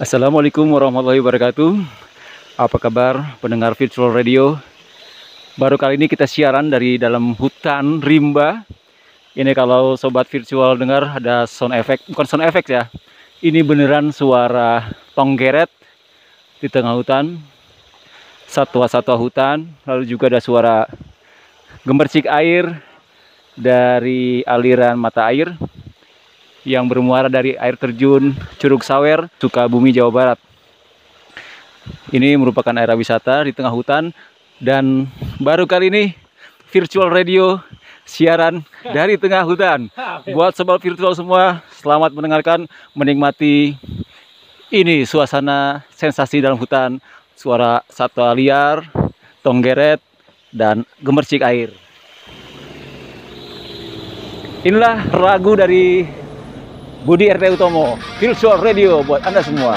Assalamualaikum warahmatullahi wabarakatuh. Apa kabar pendengar virtual radio? Baru kali ini kita siaran dari dalam hutan rimba. Ini kalau sobat virtual dengar ada sound effect, bukan sound effect ya. Ini beneran suara tonggeret di tengah hutan. Satwa-satwa hutan, lalu juga ada suara gemercik air dari aliran mata air yang bermuara dari air terjun Curug Sawer, Sukabumi, Jawa Barat. Ini merupakan area wisata di tengah hutan dan baru kali ini virtual radio siaran dari tengah hutan. Buat sobat virtual semua, selamat mendengarkan, menikmati ini suasana sensasi dalam hutan, suara satwa liar, tonggeret, dan gemercik air. Inilah lagu dari Budi RT Utomo, Virtual Radio buat Anda semua.